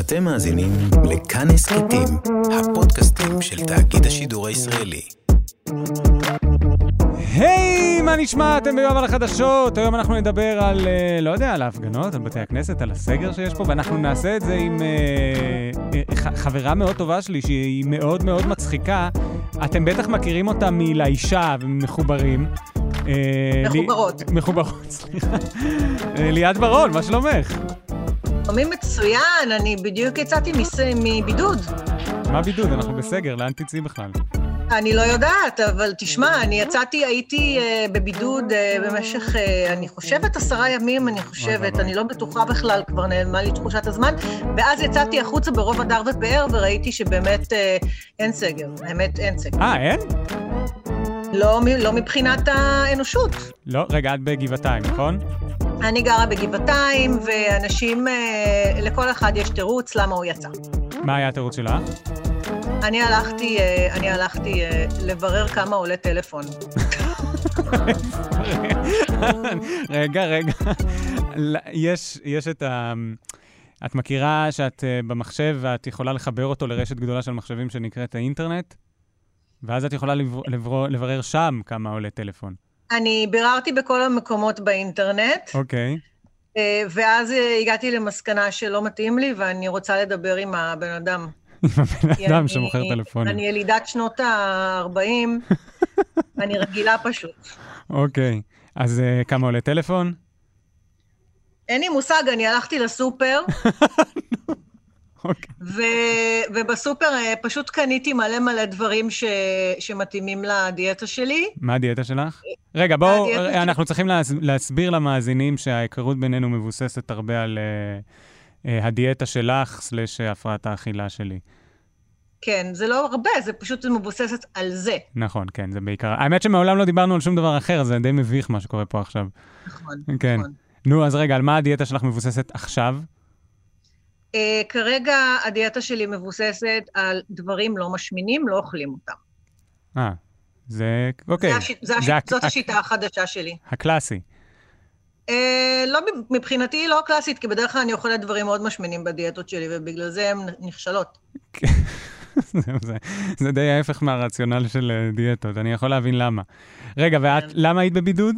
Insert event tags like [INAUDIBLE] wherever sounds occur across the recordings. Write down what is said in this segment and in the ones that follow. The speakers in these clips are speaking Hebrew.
אתם מאזינים לכאן הסכתים, הפודקאסטים של תאגיד השידור הישראלי. היי, מה נשמע? אתם ביום על החדשות. היום אנחנו נדבר על, אה, לא יודע, על ההפגנות, על בתי הכנסת, על הסגר שיש פה, ואנחנו נעשה את זה עם אה, אה, חברה מאוד טובה שלי, שהיא מאוד מאוד מצחיקה. אתם בטח מכירים אותה מלאישה ומחוברים. מחוברות. מחוברות, [LAUGHS] סליחה. ליאת ברון, מה שלומך? שומעים מצוין, אני בדיוק יצאתי מס... מבידוד. מה בידוד? אנחנו בסגר, לאן תצאי בכלל? אני לא יודעת, אבל תשמע, אני יצאתי, הייתי uh, בבידוד uh, במשך, uh, אני חושבת עשרה ימים, אני חושבת. אני לא בטוחה בכלל, כבר נעלמה לי תחושת הזמן, ואז יצאתי החוצה ברוב הדר ופאר, וראיתי שבאמת uh, אין סגר, האמת אין סגר. אה, אין? לא, לא מבחינת האנושות. לא, רגע, את בגבעתיים, נכון? אני גרה בגבעתיים, ואנשים, uh, לכל אחד יש תירוץ למה הוא יצא. מה היה התירוץ שלך? אני הלכתי, אה, אני הלכתי אה, לברר כמה עולה טלפון. רגע, רגע. יש, יש את ה... את מכירה שאת אה, במחשב ואת יכולה לחבר אותו לרשת גדולה של מחשבים שנקראת האינטרנט? ואז את יכולה לבר, לבר, לברר שם כמה עולה טלפון. אני ביררתי בכל המקומות באינטרנט, אוקיי. אה, ואז אה, הגעתי למסקנה שלא מתאים לי, ואני רוצה לדבר עם הבן אדם. [LAUGHS] עם הבן אדם אני- שמוכר טלפונים. אני ילידת שנות ה-40, ואני [LAUGHS] רגילה פשוט. אוקיי. אז אה, כמה עולה טלפון? אין לי מושג, אני הלכתי לסופר. [LAUGHS] ו- ובסופר אה, פשוט קניתי מלא מלא דברים ש- שמתאימים לדיאטה שלי. מה הדיאטה שלך? רגע, בואו, אה, אנחנו צריכים להס, להסביר למאזינים שההיכרות בינינו מבוססת הרבה על אה, אה, הדיאטה שלך, סלש הפרעת האכילה שלי. כן, זה לא הרבה, זה פשוט מבוססת על זה. נכון, כן, זה בעיקר. האמת שמעולם לא דיברנו על שום דבר אחר, זה די מביך מה שקורה פה עכשיו. נכון, כן. נכון. נו, אז רגע, על מה הדיאטה שלך מבוססת עכשיו? Uh, כרגע הדיאטה שלי מבוססת על דברים לא משמינים, לא אוכלים אותם. אה, זה... אוקיי. זה הש... זה הש... זה הק- זאת הק- השיטה החדשה שלי. הקלאסי. Uh, לא, מבחינתי היא לא קלאסית, כי בדרך כלל אני אוכלת דברים מאוד משמינים בדיאטות שלי, ובגלל זה הן נכשלות. [LAUGHS] זהו, זה, זה די ההפך מהרציונל של אה, דיאטות, אני יכול להבין למה. רגע, ואת, כן. למה היית בבידוד?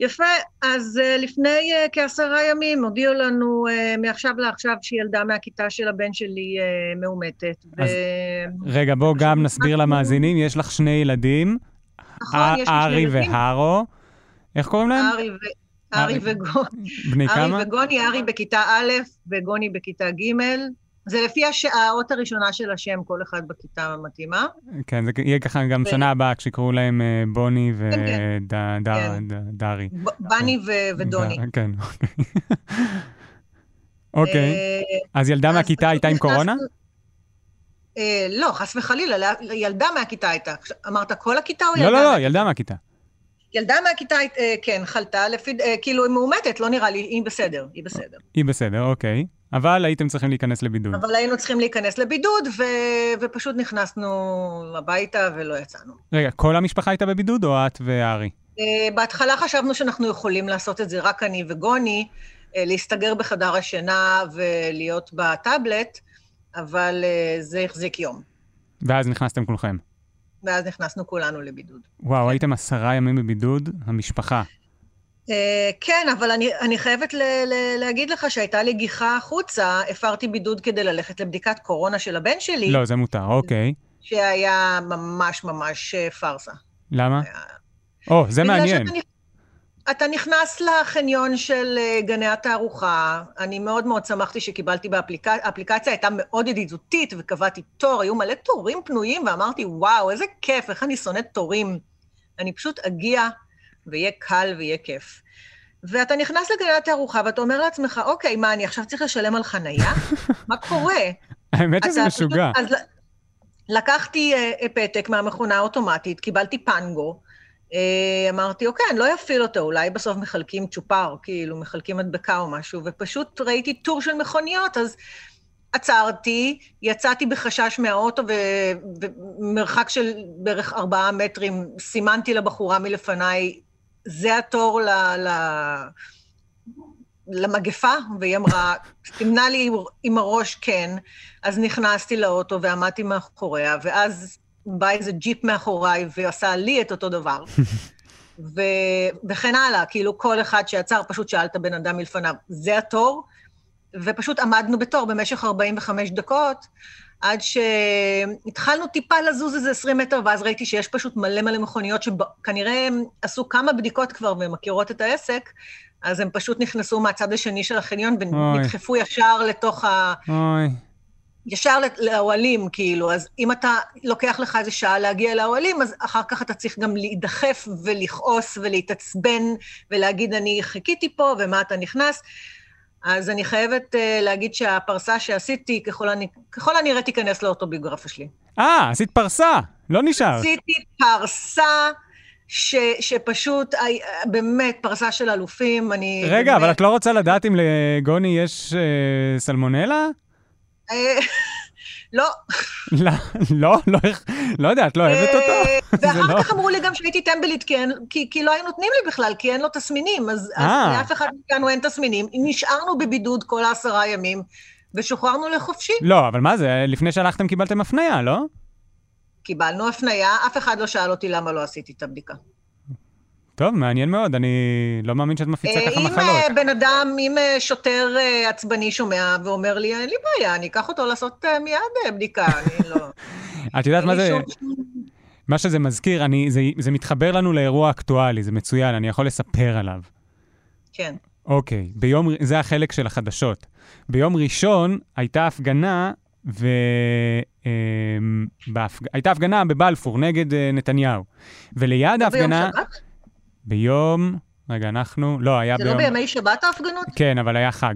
יפה, אז uh, לפני uh, כעשרה ימים הודיעו לנו uh, מעכשיו לעכשיו שילדה מהכיתה של הבן שלי מאומתת. אז- ו... רגע, בואו גם נסביר למאזינים, יש לך שני ילדים, נכון, א- יש לי שני ארי והרו. איך קוראים להם? ארי ו... ארי ארי. וגוני. בני כמה? ארי וגוני, ארי בכיתה א' וגוני בכיתה ג'. זה לפי הש... האות הראשונה של השם, כל אחד בכיתה מתאימה. כן, זה יהיה ככה גם ו- שנה הבאה, כשיקראו להם אה, בוני כן, כן. ודרי. בני ו- ודוני. כן, אוקיי. אז ילדה מהכיתה הייתה עם קורונה? אה, לא, חס וחלילה, ילדה מהכיתה הייתה. אמרת כל הכיתה או לא, ילדה? לא, לא, מהכיתה? ילדה מהכיתה. ילדה מהכיתה, אה, כן, חלתה, לפי, אה, כאילו היא מאומתת, לא נראה לי, היא בסדר, היא בסדר. היא בסדר, אוקיי. אבל הייתם צריכים להיכנס לבידוד. אבל היינו צריכים להיכנס לבידוד, ו... ופשוט נכנסנו הביתה ולא יצאנו. רגע, כל המשפחה הייתה בבידוד או את וארי? Uh, בהתחלה חשבנו שאנחנו יכולים לעשות את זה רק אני וגוני, uh, להסתגר בחדר השינה ולהיות בטאבלט, אבל זה החזיק יום. ואז נכנסתם כולכם. ואז נכנסנו כולנו לבידוד. וואו, הייתם עשרה ימים בבידוד, המשפחה. Uh, כן, אבל אני, אני חייבת ל, ל, להגיד לך שהייתה לי גיחה החוצה, הפרתי בידוד כדי ללכת לבדיקת קורונה של הבן שלי, לא, זה מותר, אוקיי. שהיה ממש ממש אה, פארסה. למה? היה- או, זה מעניין. נכ- אתה נכנס לחניון של אה, גני התערוכה, אני מאוד מאוד שמחתי שקיבלתי באפליקציה, האפליקציה הייתה מאוד ידידותית וקבעתי תור, היו מלא תורים פנויים, ואמרתי, וואו, איזה כיף, איך אני שונאת תורים. אני פשוט אגיע, ויהיה קל ויהיה כיף. ואתה נכנס לגני התערוכה ואתה אומר לעצמך, אוקיי, מה, אני עכשיו צריך לשלם על חנייה? מה קורה? [LAUGHS] האמת שזה משוגע. פשוט- אז לקחתי uh, פתק מהמכונה האוטומטית, קיבלתי פנגו, אמרתי, אוקיי, אני לא אפעיל אותו, אולי בסוף מחלקים צ'ופר, כאילו, מחלקים מדבקה או משהו, ופשוט ראיתי טור של מכוניות, אז עצרתי, יצאתי בחשש מהאוטו, ומרחק של בערך ארבעה מטרים, סימנתי לבחורה מלפניי, זה התור ל... ל... למגפה, והיא אמרה, סימנה לי עם הראש כן, אז נכנסתי לאוטו ועמדתי מאחוריה, ואז בא איזה ג'יפ מאחוריי ועשה לי את אותו דבר. [LAUGHS] ו... וכן הלאה, כאילו כל אחד שעצר פשוט שאל את הבן אדם מלפניו, זה התור? ופשוט עמדנו בתור במשך 45 דקות, עד שהתחלנו טיפה לזוז איזה 20 מטר, ואז ראיתי שיש פשוט מלא מלא מכוניות שכנראה עשו כמה בדיקות כבר ומכירות את העסק, אז הם פשוט נכנסו מהצד השני של החניון ונדחפו ישר לתוך ה... אוי. ישר לאוהלים, כאילו. אז אם אתה, לוקח לך איזה שעה להגיע לאוהלים, אז אחר כך אתה צריך גם להידחף ולכעוס ולהתעצבן ולהגיד, אני חיכיתי פה, ומה אתה נכנס. אז אני חייבת uh, להגיד שהפרסה שעשיתי, ככל, אני, ככל הנראה תיכנס לאוטוביוגרפיה שלי. אה, עשית פרסה, לא נשאר. עשיתי פרסה ש, שפשוט, באמת, פרסה של אלופים, אני... רגע, באמת... אבל את לא רוצה לדעת אם לגוני יש uh, סלמונלה? אה, [LAUGHS] לא. לא, לא, לא, לא יודע, את לא אוהבת אותו? אה, [LAUGHS] ואחר לא- כך אמרו לי גם שהייתי טמבלית, כי לא היו נותנים לי בכלל, כי אין לו תסמינים, אז אה. לאף אחד מאיתנו אין תסמינים. נשארנו בבידוד כל העשרה ימים, ושוחררנו לחופשי. לא, אבל מה זה, לפני שהלכתם קיבלתם הפנייה, לא? קיבלנו הפנייה, אף אחד לא שאל אותי למה לא עשיתי את הבדיקה. טוב, מעניין מאוד, אני לא מאמין שאת מפיצה ככה מחלות. אם בן אדם, אם שוטר עצבני שומע ואומר לי, אין לי בעיה, אני אקח אותו לעשות מיד בדיקה, אני לא... [LAUGHS] את יודעת מה זה... מה שזה מזכיר, אני, זה, זה מתחבר לנו לאירוע אקטואלי, זה מצוין, אני יכול לספר עליו. כן. אוקיי, ביום, זה החלק של החדשות. ביום ראשון הייתה הפגנה, ו... בהפג... הייתה הפגנה בבלפור נגד uh, נתניהו. וליד ההפגנה... ביום שבת? ביום... רגע, אנחנו... לא, היה זה ביום... זה לא בימי שבת ההפגנות? כן, אבל היה חג.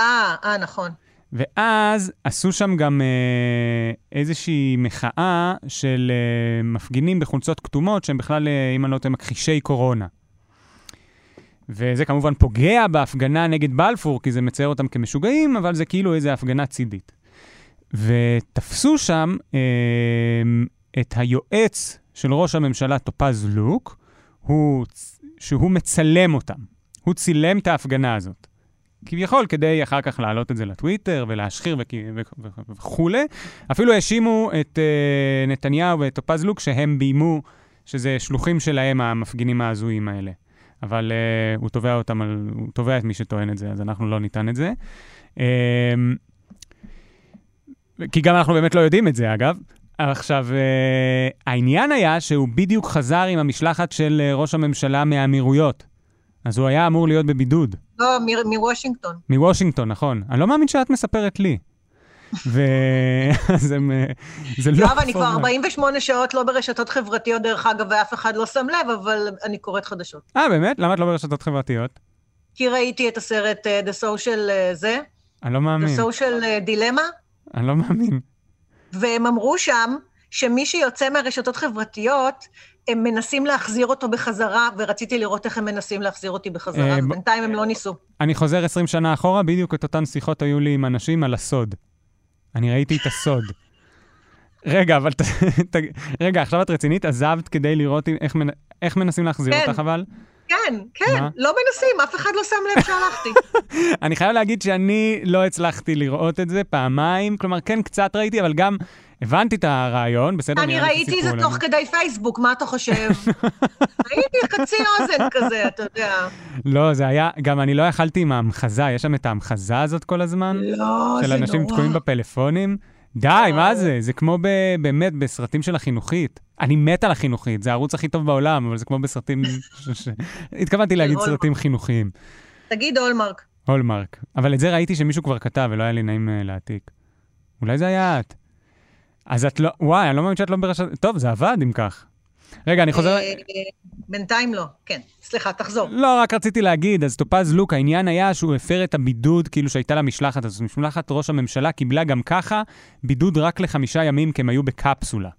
אה, אה, נכון. ואז עשו שם גם אה, איזושהי מחאה של אה, מפגינים בחולצות כתומות, שהם בכלל, אה, אם אני לא טועה, מכחישי קורונה. וזה כמובן פוגע בהפגנה נגד בלפור, כי זה מצייר אותם כמשוגעים, אבל זה כאילו איזו הפגנה צידית. ותפסו שם אה, את היועץ של ראש הממשלה, טופז לוק, הוא, שהוא מצלם אותם. הוא צילם את ההפגנה הזאת. כביכול, כדי אחר כך להעלות את זה לטוויטר ולהשחיר וכולי. אפילו האשימו את uh, נתניהו ואת טופז לוק שהם ביימו, שזה שלוחים שלהם, המפגינים ההזויים האלה. אבל uh, הוא תובע אותם, על, הוא תובע את מי שטוען את זה, אז אנחנו לא ניתן את זה. Uh, כי גם אנחנו באמת לא יודעים את זה, אגב. עכשיו, uh, העניין היה שהוא בדיוק חזר עם המשלחת של uh, ראש הממשלה מהאמירויות. אז הוא היה אמור להיות בבידוד. לא, מוושינגטון. מוושינגטון, נכון. אני לא מאמין שאת מספרת לי. ו... [LAUGHS] זה, זה לא... יואב, אני כבר 48 שעות לא ברשתות חברתיות, דרך אגב, ואף אחד לא שם לב, אבל אני קוראת חדשות. אה, באמת? למה את לא ברשתות חברתיות? כי ראיתי את הסרט The Social זה. אני לא מאמין. The Social Dilemma. אני לא מאמין. והם אמרו שם שמי שיוצא מהרשתות חברתיות, הם מנסים להחזיר אותו בחזרה, ורציתי לראות איך הם מנסים להחזיר אותי בחזרה, אז בינתיים הם לא ניסו. אני חוזר 20 שנה אחורה, בדיוק את אותן שיחות היו לי עם אנשים על הסוד. אני ראיתי את הסוד. רגע, אבל ת, ת, רגע, עכשיו את רצינית? עזבת כדי לראות איך, איך מנסים להחזיר כן. אותך, אבל? כן, כן? לא מנסים, אף אחד לא שם לב שהלכתי. [LAUGHS] אני חייב להגיד שאני לא הצלחתי לראות את זה פעמיים, כלומר, כן, קצת ראיתי, אבל גם הבנתי את הרעיון, בסדר? אני ראיתי את זה תוך כדי פייסבוק, מה אתה חושב? [LAUGHS] ראיתי חצי אוזן כזה, אתה יודע. לא, זה היה, גם אני לא יכלתי עם ההמחזה, יש שם את ההמחזה הזאת כל הזמן? לא, זה נורא. של אנשים תקועים בפלאפונים. די, מה זה? זה כמו ב, באמת בסרטים של החינוכית. אני מת על החינוכית, זה הערוץ הכי טוב בעולם, אבל זה כמו בסרטים... ש... התכוונתי להגיד סרטים חינוכיים. תגיד הולמרק. הולמרק. אבל את זה ראיתי שמישהו כבר כתב, ולא היה לי נעים uh, להעתיק. אולי זה היה את. אז את לא... וואי, אני לא מאמין שאת לא ברשת... טוב, זה עבד אם כך. רגע, אני חוזר... בינתיים לא, כן. סליחה, תחזור. לא, רק רציתי להגיד, אז טופז לוק, העניין היה שהוא הפר את הבידוד, כאילו שהייתה לה משלחת הזאת. משלחת ראש הממשלה קיבלה גם ככה בידוד רק לחמישה ימים, כי הם היו בקפסולה.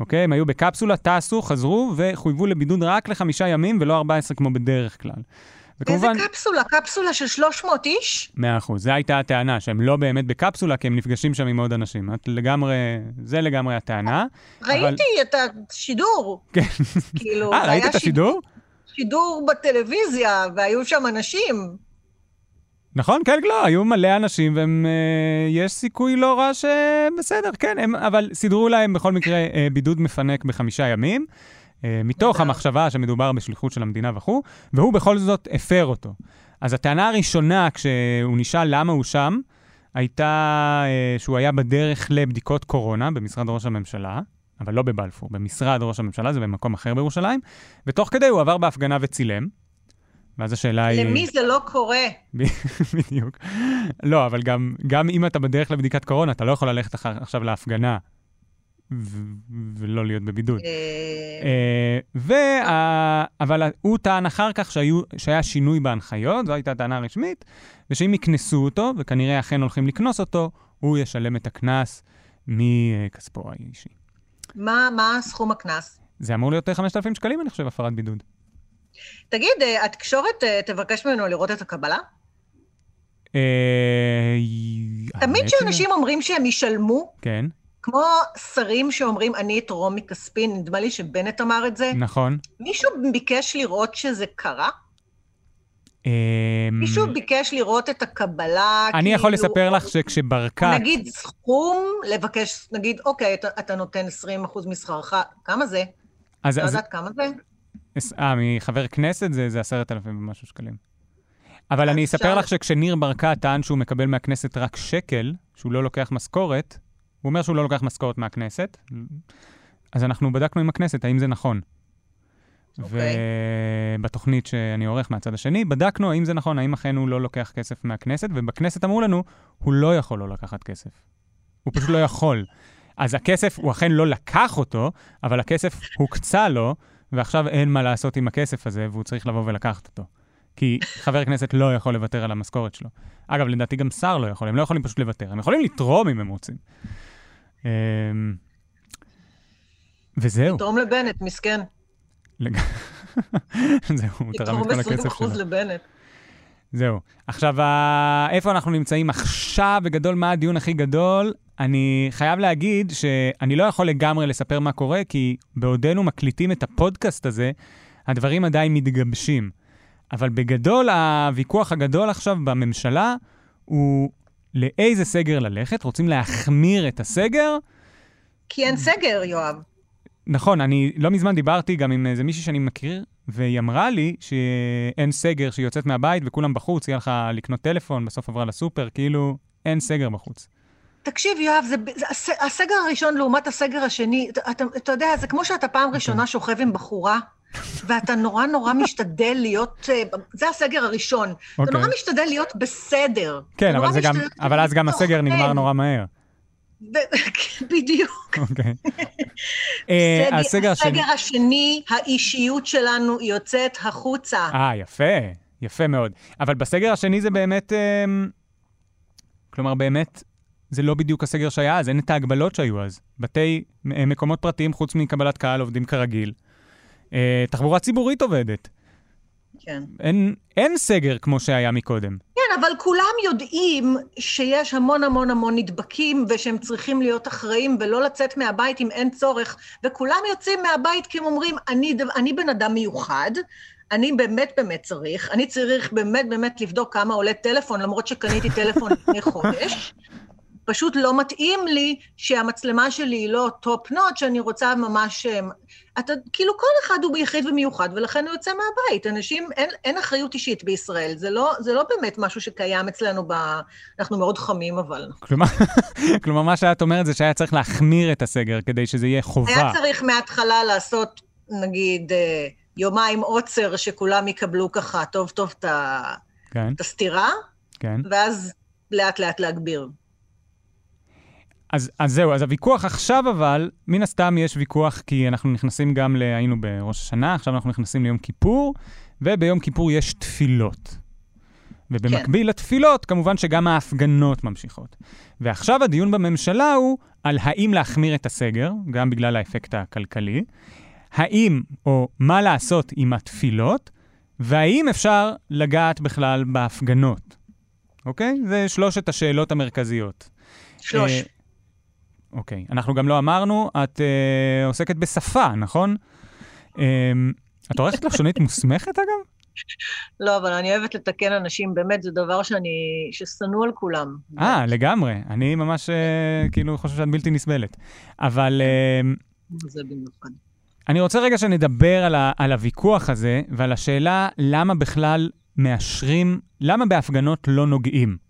אוקיי? הם היו בקפסולה, טסו, חזרו, וחויבו לבידוד רק לחמישה ימים, ולא 14 כמו בדרך כלל. וכמובן... איזה קפסולה? קפסולה של 300 איש? מאה אחוז. זו הייתה הטענה, שהם לא באמת בקפסולה, כי הם נפגשים שם עם עוד אנשים. את לגמרי, זה לגמרי הטענה. ראיתי אבל... את השידור. כן. כאילו, אה, ראית את השידור? שידור בטלוויזיה, והיו שם אנשים. נכון, כן, לא, היו מלא אנשים, ויש uh, סיכוי לא רע שבסדר, כן, הם, אבל סידרו להם בכל מקרה uh, בידוד מפנק בחמישה ימים, מתוך המחשבה שמדובר בשליחות של המדינה וכו', והוא בכל זאת הפר אותו. אז הטענה הראשונה, כשהוא נשאל למה הוא שם, הייתה uh, שהוא היה בדרך לבדיקות קורונה במשרד ראש הממשלה, אבל לא בבלפור, במשרד ראש הממשלה, זה במקום אחר בירושלים, ותוך כדי הוא עבר בהפגנה וצילם. ואז השאלה היא... למי זה לא קורה? [LAUGHS] בדיוק. לא, אבל גם, גם אם אתה בדרך לבדיקת קורונה, אתה לא יכול ללכת עכשיו להפגנה ולא להיות בבידוד. אה, וה... אבל הוא טען אחר כך שהיה שינוי בהנחיות, זו הייתה הטענה הרשמית, ושאם יקנסו אותו, וכנראה אכן הולכים לקנוס אותו, הוא ישלם את הקנס מכספו האישי. מה, סכום הקנס? זה אמור להיות 5,000 שקלים, אני חושב, הפרת בידוד. תגיד, אה, התקשורת אה, תבקש ממנו לראות את הקבלה? אה, תמיד כשאנשים אומרים שהם ישלמו, כן. כמו שרים שאומרים, אני אתרום מכספי, נדמה לי שבנט אמר את זה. נכון. מישהו ביקש לראות שזה קרה? אמ, מישהו ביקש לראות את הקבלה, אני יכול לספר לך שכשברקת... נגיד סכום, לבקש, נגיד, אוקיי, אתה, אתה נותן 20% משכרך, כמה זה? אז, לא אז, יודעת כמה זה? אה, מחבר כנסת זה, זה עשרת אלפים ומשהו שקלים. אבל אני אספר לך שכשניר ברקת טען שהוא מקבל מהכנסת רק שקל, שהוא לא לוקח משכורת, הוא אומר שהוא לא לוקח משכורת מהכנסת, אז אנחנו בדקנו עם הכנסת האם זה נכון. אוקיי. ובתוכנית שאני עורך מהצד השני, בדקנו האם זה נכון, האם אכן הוא לא לוקח כסף מהכנסת, ובכנסת אמרו לנו, הוא לא יכול לא לקחת כסף. הוא פשוט לא יכול. אז הכסף, הוא אכן לא לקח אותו, אבל הכסף הוקצה לו, ועכשיו אין מה לעשות עם הכסף הזה, והוא צריך לבוא ולקחת אותו. כי חבר כנסת לא יכול לוותר על המשכורת שלו. אגב, לדעתי גם שר לא יכול, הם לא יכולים פשוט לוותר, הם יכולים לתרום אם הם רוצים. אמ, וזהו. תרום לבנט, מסכן. [LAUGHS] זהו, הוא תרם את כל הכסף 20% שלו. לבנט. זהו. עכשיו, איפה אנחנו נמצאים עכשיו, בגדול, מה הדיון הכי גדול? אני חייב להגיד שאני לא יכול לגמרי לספר מה קורה, כי בעודנו מקליטים את הפודקאסט הזה, הדברים עדיין מתגבשים. אבל בגדול, הוויכוח הגדול עכשיו בממשלה הוא לאיזה סגר ללכת. רוצים להחמיר את הסגר? כי אין סגר, יואב. נכון, אני לא מזמן דיברתי גם עם איזה מישהי שאני מכיר, והיא אמרה לי שאין סגר, שהיא יוצאת מהבית וכולם בחוץ, היא הלכה לקנות טלפון, בסוף עברה לסופר, כאילו, אין סגר בחוץ. תקשיב, יואב, זה, זה הס- הסגר הראשון לעומת הסגר השני, אתה, אתה, אתה יודע, זה כמו שאתה פעם ראשונה שוכב עם בחורה, ואתה נורא נורא משתדל להיות, אה, זה הסגר הראשון. אתה אוקיי. נורא משתדל להיות בסדר. כן, אבל, גם, אבל אז גם הסגר נגמר לוחם. נורא מהר. [LAUGHS] בדיוק. אוקיי. [LAUGHS] אה, סגר- הסגר השני... האישיות שלנו יוצאת החוצה. אה, יפה, יפה מאוד. אבל בסגר השני זה באמת... אמ, כלומר, באמת, זה לא בדיוק הסגר שהיה אז, אין את ההגבלות שהיו אז. בתי, מ- מקומות פרטיים, חוץ מקבלת קהל, עובדים כרגיל. אה, תחבורה ציבורית עובדת. כן. אין, אין סגר כמו שהיה מקודם. כן, אבל כולם יודעים שיש המון המון המון נדבקים ושהם צריכים להיות אחראים ולא לצאת מהבית אם אין צורך, וכולם יוצאים מהבית כי הם אומרים, אני, אני בן אדם מיוחד, אני באמת באמת צריך, אני צריך באמת באמת לבדוק כמה עולה טלפון, למרות שקניתי טלפון לפני חודש. פשוט לא מתאים לי שהמצלמה שלי היא לא top notch, שאני רוצה ממש... אה, אתה, כאילו כל אחד הוא ביחיד ומיוחד, ולכן הוא יוצא מהבית. אנשים, אין, אין אחריות אישית בישראל. זה לא, זה לא באמת משהו שקיים אצלנו ב... אנחנו מאוד חמים, אבל. כלומר, [LAUGHS] כלומר, מה שאת אומרת זה שהיה צריך להחמיר את הסגר כדי שזה יהיה חובה. היה צריך מההתחלה לעשות, נגיד, אה, יומיים עוצר, שכולם יקבלו ככה טוב טוב את כן, הסתירה, כן. ואז לאט לאט להגביר. אז, אז זהו, אז הוויכוח עכשיו אבל, מן הסתם יש ויכוח כי אנחנו נכנסים גם ל... היינו בראש השנה, עכשיו אנחנו נכנסים ליום כיפור, וביום כיפור יש תפילות. ובמקביל כן. לתפילות, כמובן שגם ההפגנות ממשיכות. ועכשיו הדיון בממשלה הוא על האם להחמיר את הסגר, גם בגלל האפקט הכלכלי, האם או מה לעשות עם התפילות, והאם אפשר לגעת בכלל בהפגנות. אוקיי? זה שלושת השאלות המרכזיות. שלוש. אוקיי. אנחנו גם לא אמרנו, את אה, עוסקת בשפה, נכון? אה, את עורכת לשונית מוסמכת, אגב? לא, אבל אני אוהבת לתקן אנשים, באמת, זה דבר שאני, ששנוא על כולם. אה, לגמרי. אני ממש אה, כאילו חושב שאת בלתי נסבלת. אבל אה, זה במיוחד. אני רוצה רגע שנדבר על, ה, על הוויכוח הזה ועל השאלה למה בכלל מאשרים, למה בהפגנות לא נוגעים.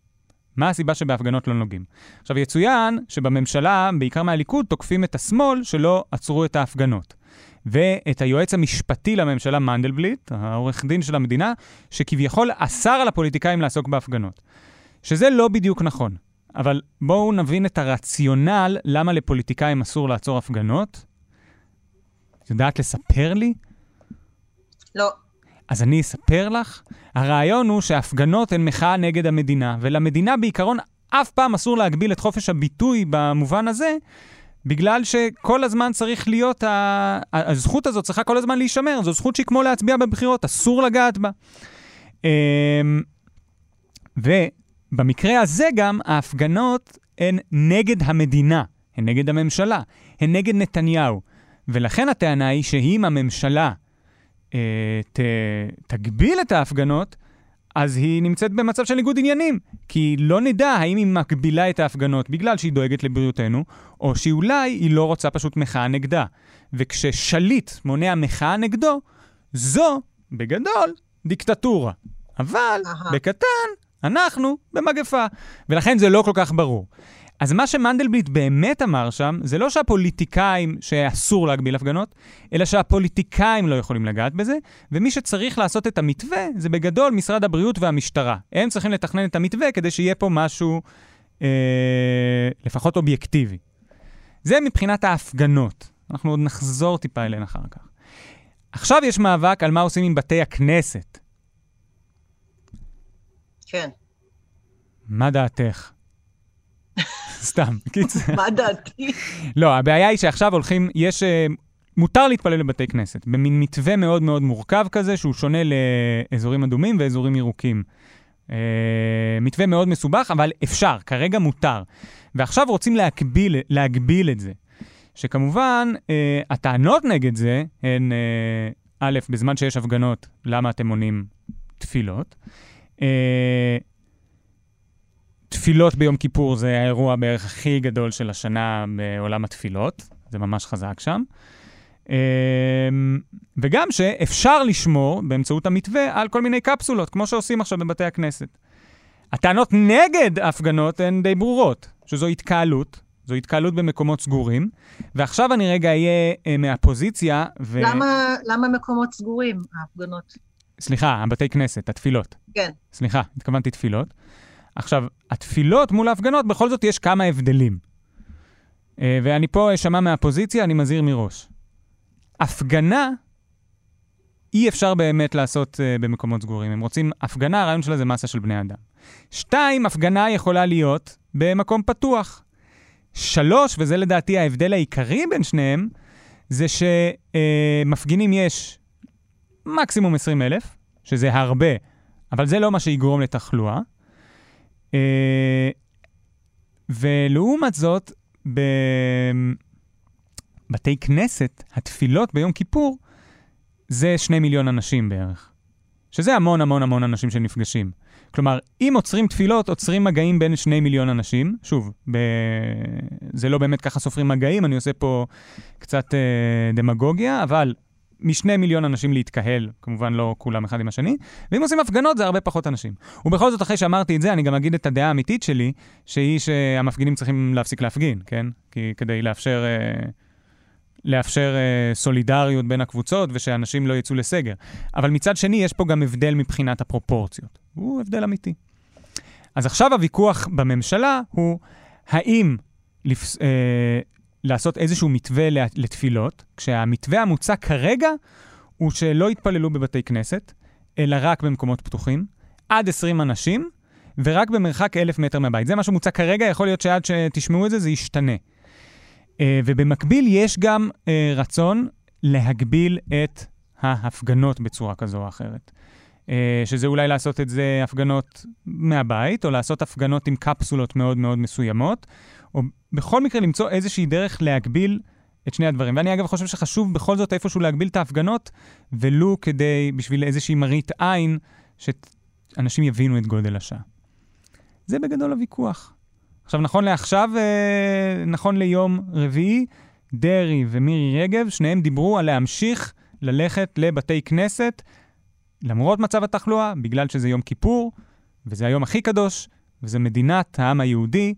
מה הסיבה שבהפגנות לא נוגעים? עכשיו, יצוין שבממשלה, בעיקר מהליכוד, תוקפים את השמאל שלא עצרו את ההפגנות. ואת היועץ המשפטי לממשלה, מנדלבליט, העורך דין של המדינה, שכביכול אסר על הפוליטיקאים לעסוק בהפגנות. שזה לא בדיוק נכון. אבל בואו נבין את הרציונל למה לפוליטיקאים אסור לעצור הפגנות. את יודעת לספר לי? לא. אז אני אספר לך. הרעיון הוא שהפגנות הן מחאה נגד המדינה, ולמדינה בעיקרון אף פעם אסור להגביל את חופש הביטוי במובן הזה, בגלל שכל הזמן צריך להיות, ה... הזכות הזאת צריכה כל הזמן להישמר, זו זכות שהיא כמו להצביע בבחירות, אסור לגעת בה. אמ, ובמקרה הזה גם, ההפגנות הן נגד המדינה, הן נגד הממשלה, הן נגד נתניהו. ולכן הטענה היא שאם הממשלה ת, תגביל את ההפגנות, אז היא נמצאת במצב של ניגוד עניינים. כי לא נדע האם היא מגבילה את ההפגנות בגלל שהיא דואגת לבריאותנו, או שאולי היא לא רוצה פשוט מחאה נגדה. וכששליט מונע מחאה נגדו, זו, בגדול, דיקטטורה. אבל, Aha. בקטן, אנחנו במגפה. ולכן זה לא כל כך ברור. אז מה שמנדלבליט באמת אמר שם, זה לא שהפוליטיקאים, שאסור להגביל הפגנות, אלא שהפוליטיקאים לא יכולים לגעת בזה, ומי שצריך לעשות את המתווה, זה בגדול משרד הבריאות והמשטרה. הם צריכים לתכנן את המתווה כדי שיהיה פה משהו אה, לפחות אובייקטיבי. זה מבחינת ההפגנות. אנחנו עוד נחזור טיפה אליהן אחר כך. עכשיו יש מאבק על מה עושים עם בתי הכנסת. כן. מה דעתך? [LAUGHS] סתם, קיצר. [LAUGHS] מה דעתי? לא, הבעיה היא שעכשיו הולכים, יש... אה, מותר להתפלל בבתי כנסת, במין מתווה מאוד מאוד מורכב כזה, שהוא שונה לאזורים אדומים ואזורים ירוקים. Uh, מתווה מאוד מסובך, אבל אפשר, כרגע מותר. ועכשיו רוצים להגביל, להגביל את זה. שכמובן, uh, הטענות נגד זה הן, uh, א', בזמן שיש הפגנות, למה אתם מונעים תפילות? Uh, תפילות ביום כיפור זה האירוע בערך הכי גדול של השנה בעולם התפילות, זה ממש חזק שם. אמ, וגם שאפשר לשמור באמצעות המתווה על כל מיני קפסולות, כמו שעושים עכשיו בבתי הכנסת. הטענות נגד הפגנות הן די ברורות, שזו התקהלות, זו התקהלות במקומות סגורים, ועכשיו אני רגע אהיה אה, מהפוזיציה ו... למה, למה מקומות סגורים, ההפגנות? סליחה, הבתי כנסת, התפילות. כן. סליחה, התכוונתי תפילות. עכשיו, התפילות מול ההפגנות, בכל זאת יש כמה הבדלים. Uh, ואני פה אשמע מהפוזיציה, אני מזהיר מראש. הפגנה, אי אפשר באמת לעשות uh, במקומות סגורים. הם רוצים, הפגנה, הרעיון שלה זה מסה של בני אדם. שתיים, הפגנה יכולה להיות במקום פתוח. שלוש, וזה לדעתי ההבדל העיקרי בין שניהם, זה שמפגינים uh, יש מקסימום 20 אלף, שזה הרבה, אבל זה לא מה שיגרום לתחלואה. אה, ולעומת זאת, בבתי כנסת, התפילות ביום כיפור, זה שני מיליון אנשים בערך. שזה המון המון המון אנשים שנפגשים. כלומר, אם עוצרים תפילות, עוצרים מגעים בין שני מיליון אנשים. שוב, ב... זה לא באמת ככה סופרים מגעים, אני עושה פה קצת אה, דמגוגיה, אבל משני מיליון אנשים להתקהל, כמובן לא כולם אחד עם השני, ואם עושים הפגנות זה הרבה פחות אנשים. ובכל זאת, אחרי שאמרתי את זה, אני גם אגיד את הדעה האמיתית שלי, שהיא שהמפגינים צריכים להפסיק להפגין, כן? כי כדי לאפשר, אה, לאפשר אה, סולידריות בין הקבוצות ושאנשים לא יצאו לסגר. אבל מצד שני, יש פה גם הבדל מבחינת הפרופורציות. הוא הבדל אמיתי. אז עכשיו הוויכוח בממשלה הוא האם לפס, אה, לעשות איזשהו מתווה לתפילות, כשהמתווה המוצע כרגע הוא שלא יתפללו בבתי כנסת, אלא רק במקומות פתוחים, עד 20 אנשים, ורק במרחק אלף מטר מהבית. זה מה שמוצע כרגע, יכול להיות שעד שתשמעו את זה, זה ישתנה. Uh, ובמקביל יש גם uh, רצון להגביל את ההפגנות בצורה כזו או אחרת. Uh, שזה אולי לעשות את זה הפגנות מהבית, או לעשות הפגנות עם קפסולות מאוד מאוד מסוימות, או בכל מקרה למצוא איזושהי דרך להגביל את שני הדברים. ואני אגב חושב שחשוב בכל זאת איפשהו להגביל את ההפגנות, ולו כדי, בשביל איזושהי מראית עין, שאנשים יבינו את גודל השעה. זה בגדול הוויכוח. עכשיו, נכון לעכשיו, אה, נכון ליום רביעי, דרעי ומירי רגב, שניהם דיברו על להמשיך ללכת לבתי כנסת, למרות מצב התחלואה, בגלל שזה יום כיפור, וזה היום הכי קדוש, וזה מדינת העם היהודי,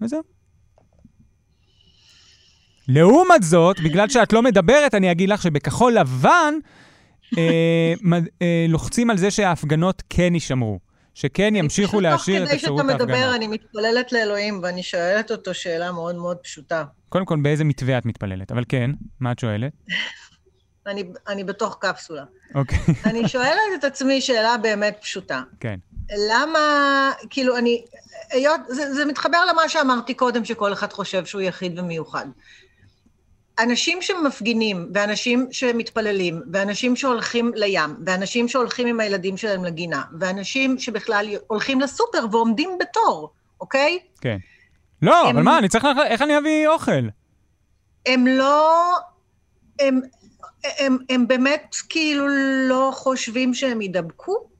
וזהו. לעומת זאת, בגלל שאת לא מדברת, אני אגיד לך שבכחול לבן אה, מד, אה, לוחצים על זה שההפגנות כן יישמרו. שכן ימשיכו להשאיר את אפשרות ההפגנה. תוך כדי שאתה מדבר, אני מתפללת לאלוהים, ואני שואלת אותו שאלה מאוד מאוד פשוטה. קודם כל, באיזה מתווה את מתפללת? אבל כן, מה את שואלת? [LAUGHS] אני, אני בתוך קפסולה. אוקיי. אני שואלת את עצמי שאלה באמת פשוטה. כן. למה, כאילו, אני, היות, זה, זה מתחבר למה שאמרתי קודם, שכל אחד חושב שהוא יחיד ומיוחד. אנשים שמפגינים, ואנשים שמתפללים, ואנשים שהולכים לים, ואנשים שהולכים עם הילדים שלהם לגינה, ואנשים שבכלל הולכים לסופר ועומדים בתור, אוקיי? כן. לא, הם, אבל מה, אני צריך, איך אני אביא אוכל? הם לא... הם, הם, הם באמת כאילו לא חושבים שהם יידבקו?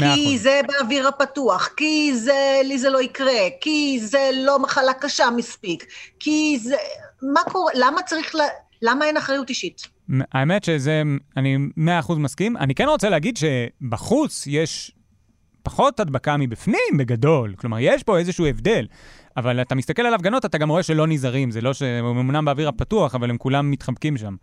כי זה באוויר הפתוח, כי זה, לי זה לא יקרה, כי זה לא מחלה קשה מספיק, כי זה... מה קורה? למה צריך ל... למה אין אחריות אישית? האמת שזה, אני מאה אחוז מסכים. אני כן רוצה להגיד שבחוץ יש פחות הדבקה מבפנים בגדול. כלומר, יש פה איזשהו הבדל. אבל אתה מסתכל על הפגנות, אתה גם רואה שלא נזהרים. זה לא שהם אמנם באוויר הפתוח, אבל הם כולם מתחמקים שם.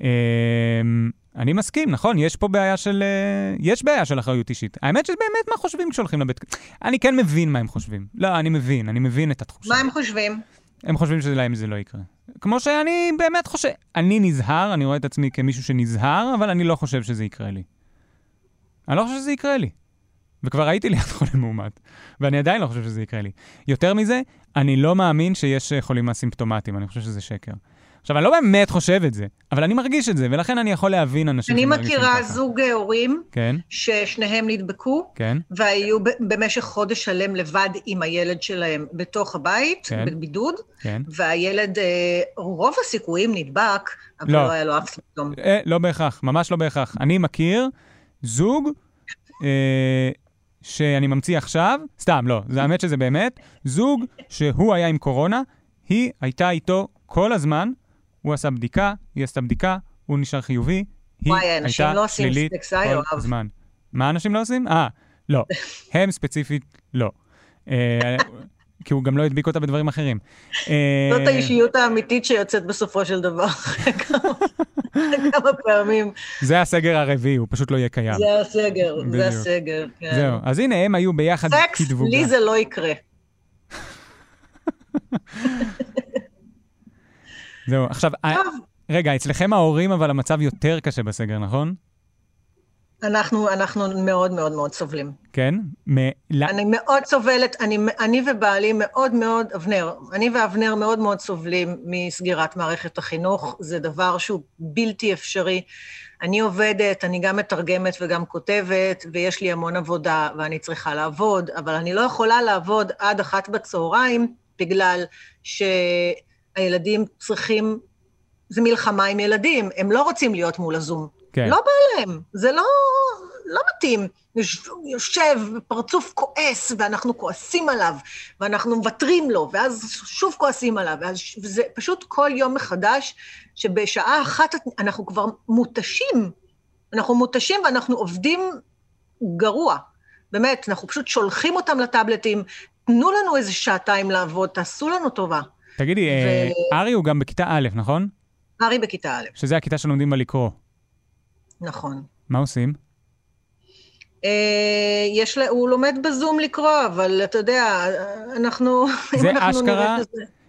אמ, אני מסכים, נכון, יש פה בעיה של... אה, יש בעיה של אחריות אישית. האמת שבאמת מה חושבים כשהולכים לבית... אני כן מבין מה הם חושבים. לא, אני מבין, אני מבין את התחושה. מה הם חושבים? הם חושבים שלהם זה לא יקרה. כמו שאני באמת חושב, אני נזהר, אני רואה את עצמי כמישהו שנזהר, אבל אני לא חושב שזה יקרה לי. אני לא חושב שזה יקרה לי. וכבר הייתי [LAUGHS] ליד חולה מאומת, ואני עדיין לא חושב שזה יקרה לי. יותר מזה, אני לא מאמין שיש חולים אסימפטומטיים, אני חושב שזה שקר. עכשיו, אני לא באמת חושב את זה, אבל אני מרגיש את זה, ולכן אני יכול להבין אנשים. אני מכירה זוג הורים, כן? ששניהם נדבקו, כן? והיו במשך חודש שלם לבד עם הילד שלהם בתוך הבית, כן? בבידוד, כן? והילד, אה, רוב הסיכויים נדבק, אבל לא, לא היה לו אף סימפטום. אה, לא בהכרח, ממש לא בהכרח. אני מכיר זוג, אה, שאני ממציא עכשיו, סתם, לא, זה האמת שזה באמת, זוג שהוא היה עם קורונה, היא הייתה איתו כל הזמן, הוא עשה בדיקה, היא עשתה בדיקה, הוא נשאר חיובי, היא וואי, הייתה לא שלילית כל הזמן. מה אנשים לא עושים? אה, לא. [LAUGHS] הם ספציפית לא. אה, כי הוא גם לא הדביק אותה בדברים אחרים. אה, זאת האישיות האמיתית שיוצאת בסופו של דבר, [LAUGHS] כמה פעמים. זה הסגר הרביעי, הוא פשוט לא יהיה קיים. זה הסגר, זה הסגר, כן. זהו, אז הנה, הם היו ביחד כדבוגה. סקס, לי זה לא יקרה. [LAUGHS] זהו, עכשיו, אה, רגע, אצלכם ההורים, אבל המצב יותר קשה בסגר, נכון? אנחנו, אנחנו מאוד מאוד מאוד סובלים. כן? מ... אני מאוד סובלת, אני, אני ובעלי מאוד מאוד, אבנר, אני ואבנר מאוד מאוד סובלים מסגירת מערכת החינוך, זה דבר שהוא בלתי אפשרי. אני עובדת, אני גם מתרגמת וגם כותבת, ויש לי המון עבודה, ואני צריכה לעבוד, אבל אני לא יכולה לעבוד עד אחת בצהריים, בגלל ש... הילדים צריכים, זה מלחמה עם ילדים, הם לא רוצים להיות מול הזום. כן. לא בא להם, זה לא, לא מתאים. יושב פרצוף כועס, ואנחנו כועסים עליו, ואנחנו מוותרים לו, ואז שוב כועסים עליו, ואז, וזה פשוט כל יום מחדש, שבשעה אחת אנחנו כבר מותשים. אנחנו מותשים ואנחנו עובדים גרוע. באמת, אנחנו פשוט שולחים אותם לטאבלטים, תנו לנו איזה שעתיים לעבוד, תעשו לנו טובה. תגידי, אה, ו... ארי הוא גם בכיתה א', נכון? ארי בכיתה א'. שזה הכיתה שלומדים בה לקרוא. נכון. מה עושים? אה, יש לה, הוא לומד בזום לקרוא, אבל אתה יודע, אנחנו... זה אשכרה?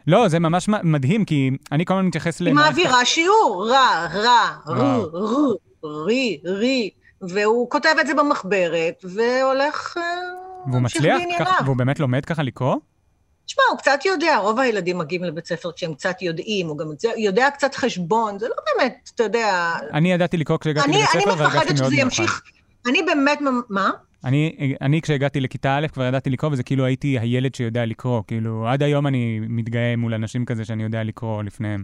לא, זה ממש מדהים, כי אני כל הזמן מתייחס ל... היא מעבירה שיעור, רע, רע, רו, רו, רי, רי, והוא כותב את זה במחברת, והולך... אה, והוא מצליח? והוא באמת לומד ככה לקרוא? תשמע, הוא קצת יודע, רוב הילדים מגיעים לבית ספר כשהם קצת יודעים, הוא גם יודע קצת חשבון, זה לא באמת, אתה יודע... אני ידעתי לקרוא כשהגעתי לבית ספר והרגשתי מאוד מיוחד. אני באמת, מה? אני, אני כשהגעתי לכיתה א' כבר ידעתי לקרוא, וזה כאילו הייתי הילד שיודע לקרוא. כאילו, עד היום אני מתגאה מול אנשים כזה שאני יודע לקרוא לפניהם.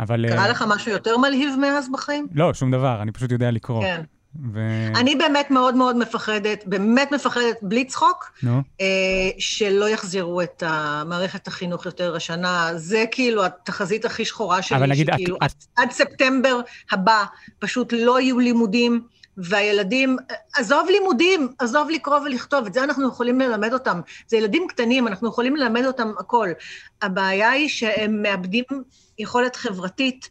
אבל... קרה לך משהו יותר מלהיב מאז בחיים? לא, שום דבר, אני פשוט יודע לקרוא. כן. ו... אני באמת מאוד מאוד מפחדת, באמת מפחדת, בלי צחוק, נו, אה, שלא יחזירו את מערכת החינוך יותר השנה. זה כאילו התחזית הכי שחורה שלי, אבל נגיד, את- שכאילו את- עד, עד ספטמבר הבא פשוט לא יהיו לימודים, והילדים, עזוב לימודים, עזוב לקרוא ולכתוב, את זה אנחנו יכולים ללמד אותם. זה ילדים קטנים, אנחנו יכולים ללמד אותם הכל. הבעיה היא שהם מאבדים יכולת חברתית,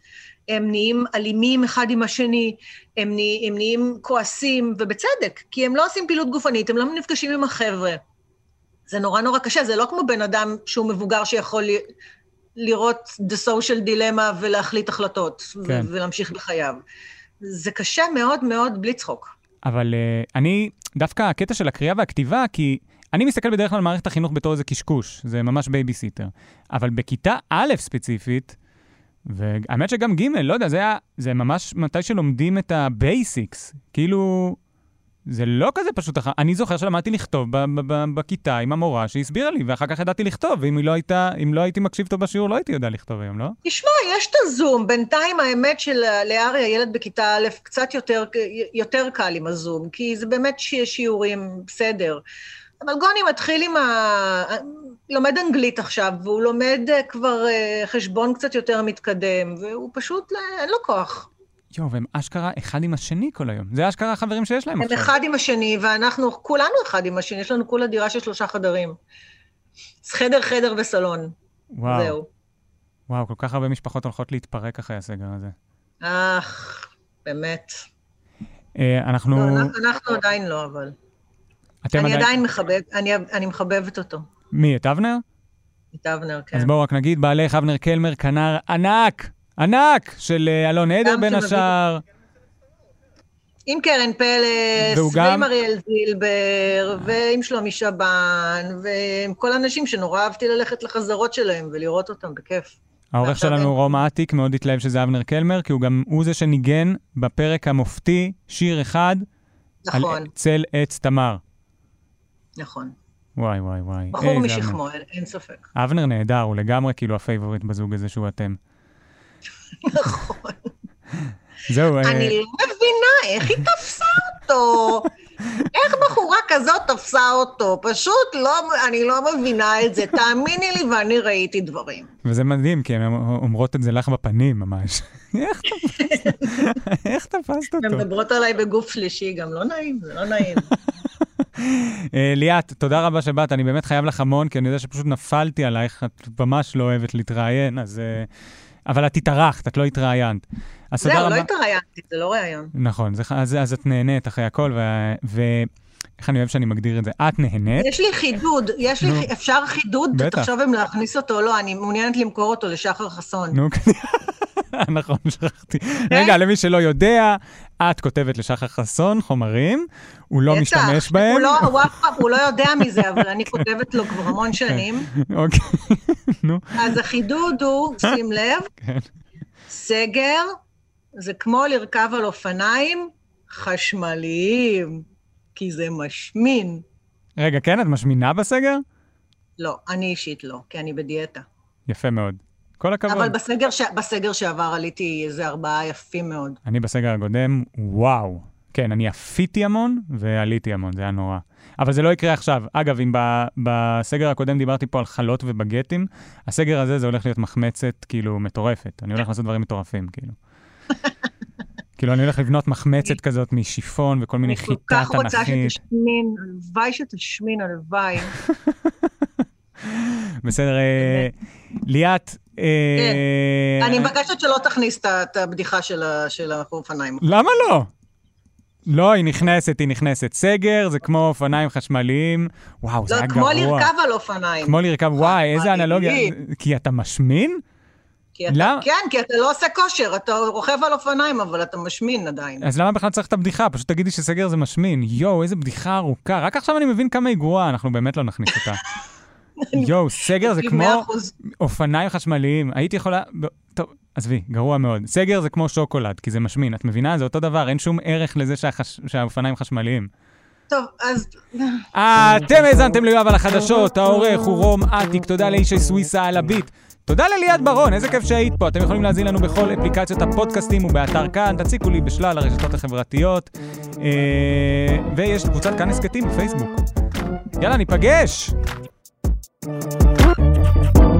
הם נהיים אלימים אחד עם השני, הם, נה, הם נהיים כועסים, ובצדק, כי הם לא עושים פעילות גופנית, הם לא נפגשים עם החבר'ה. זה נורא נורא קשה, זה לא כמו בן אדם שהוא מבוגר שיכול לראות the social dilemma ולהחליט החלטות, כן. ולהמשיך בחייו. זה קשה מאוד מאוד בלי צחוק. אבל uh, אני, דווקא הקטע של הקריאה והכתיבה, כי אני מסתכל בדרך כלל על מערכת החינוך בתור איזה קשקוש, זה ממש בייביסיטר. אבל בכיתה א' ספציפית, והאמת שגם ג', לא יודע, זה היה, זה ממש מתי שלומדים את ה basics. כאילו, זה לא כזה פשוט. אני זוכר שלמדתי לכתוב ב- ב- ב- בכיתה עם המורה שהסבירה לי, ואחר כך ידעתי לכתוב, ואם לא הייתה, לא הייתי מקשיב טוב בשיעור, לא הייתי יודע לכתוב היום, לא? תשמע, יש את הזום. בינתיים האמת של לארי, הילד בכיתה א', קצת יותר, יותר קל עם הזום, כי זה באמת ש- שיעורים בסדר. אבל גוני מתחיל עם ה... לומד אנגלית עכשיו, והוא לומד אה, כבר אה, חשבון קצת יותר מתקדם, והוא פשוט, לא- אין לו כוח. יואו, והם אשכרה אחד עם השני כל היום. זה אשכרה החברים שיש להם הם עכשיו. אחד עם השני, ואנחנו כולנו אחד עם השני, יש לנו כולה דירה של שלושה חדרים. חדר, חדר וסלון. וואו, זהו. וואו, כל כך הרבה משפחות הולכות להתפרק אחרי הסגר הזה. אך, באמת. אה, אנחנו... לא, אנחנו- אנחנו עדיין לא, אבל. אתם אני עדיין מחבב, אני, אני מחבבת אותו, מי, את אבנר? את אבנר, כן. אז בואו רק נגיד, בעלך אבנר קלמר, כנר ענק, ענק, של אה, אלון עדר בין השאר. עם קרן פלס, גם- ועם אריאל זילבר, ועם שלומי שבן, ועם כל האנשים שנורא אהבתי ללכת לחזרות שלהם ולראות אותם בכיף. העורך שלנו, אין. רום אטיק, מאוד התלהב שזה אבנר קלמר, כי הוא גם, הוא זה שניגן בפרק המופתי שיר אחד על נכון, צל עץ תמר. נכון. וואי, וואי, וואי. בחור איזה משכמו, אין- אין ספק. אבנר. אבנר נהדר, הוא לגמרי כאילו ה favorite בזוג הזה שהוא אתם. נכון. [LAUGHS] זהו, אה, אני לא מבינה איך היא תפסה אותו. איך בחורה כזאת תפסה אותו? פשוט לא, אני לא מבינה את זה. תאמיני לי, ואני ראיתי דברים. וזה מדהים, כי הן אומרות את זה לך בפנים ממש. איך תפסת? [LAUGHS] איך תפסת הן אותו? מדברות עליי בגוף שלישי, גם לא נעים, זה לא נעים. [LAUGHS] אה, ליאת, תודה רבה שבאת, אני באמת חייב לך המון, כי אני יודע שפשוט נפלתי עלייך, את ממש לא אוהבת להתראיין, אז... אה, אבל את התארחת, את לא התראיינת. זהו, רבה. לא התראיינתי, זה לא ראיון. נכון, זה, אז, אז את נהנית אחרי הכל, ו- ואיך אני אוהב שאני מגדיר את זה? את נהנית? יש לי חידוד, יש לי, נו. אפשר חידוד? בטח. תחשוב אם להכניס אותו או לא, אני מעוניינת למכור אותו לשחר חסון. נו, [LAUGHS] נכון, שכחתי. רגע, למי שלא יודע, את כותבת לשחר חסון חומרים, הוא לא. משתמש בהם. הוא לא, הוא לא יודע מזה, אבל אני כותבת לו כבר המון שנים. אוקיי, [LAUGHS] נו, אז החידוד הוא, [LAUGHS] שים לב, כן. סגר זה כמו לרכב על אופניים חשמליים, כי זה משמין. רגע, כן, את משמינה בסגר? לא, אני אישית לא, כי אני בדיאטה. יפה מאוד. כל הכבוד. אבל בסגר, ש... בסגר שעבר עליתי איזה ארבעה יפים מאוד. אני בסגר הקודם, וואו. כן, אני עפיתי המון ועליתי המון, זה היה נורא. אבל זה לא יקרה עכשיו. אגב, אם ב- בסגר הקודם דיברתי פה על חלות ובגטים, הסגר הזה זה הולך להיות מחמצת כאילו מטורפת. אני הולך לעשות דברים מטורפים, כאילו. [LAUGHS] כאילו, אני הולך לבנות מחמצת כזאת משיפון וכל מיני אני כל חיטה כך רוצה תנכית. שתשמין, הלוואי שתשמין, הלוואי. [LAUGHS] בסדר, אה, ליאת, אה, אני מבקשת שלא תכניס את הבדיחה של האופניים. למה לא? לא, היא נכנסת, היא נכנסת. סגר זה כמו אופניים חשמליים. וואו, זה לא, היה כמו גרוע. לרכב על אופניים. כמו לרכב, וואי, איזה. אנלוגיה. כי אתה משמין? כי אתה, למה? כן, כי אתה לא עושה כושר, אתה רוכב על אופניים, אבל אתה משמין עדיין. אז למה בכלל צריך את הבדיחה? פשוט תגידי שסגר זה משמין. יואו, איזה בדיחה ארוכה. רק עכשיו אני מבין כמה היא גרועה, אנחנו באמת לא נכניס אותה. [LAUGHS] יואו, סגר זה כמו 100%. אופניים חשמליים. הייתי יכולה... טוב, עזבי, גרוע מאוד. סגר זה כמו שוקולד, כי זה משמין, את מבינה? זה אותו דבר, אין שום ערך לזה שהחש... שהאופניים חשמליים. טוב, אז... אתם האזנתם ליואב על החדשות, העורך הוא רום אטיק, תודה לאישי סוויסה על הביט. תודה לליאת ברון, איזה כיף שהיית פה. אתם יכולים להזין לנו בכל אפליקציות הפודקאסטים ובאתר כאן, תציקו לי בשלל הרשתות החברתיות. אה, ויש קבוצת כאן הסכתים בפייסבוק. יאללה, ניפגש! Thank you.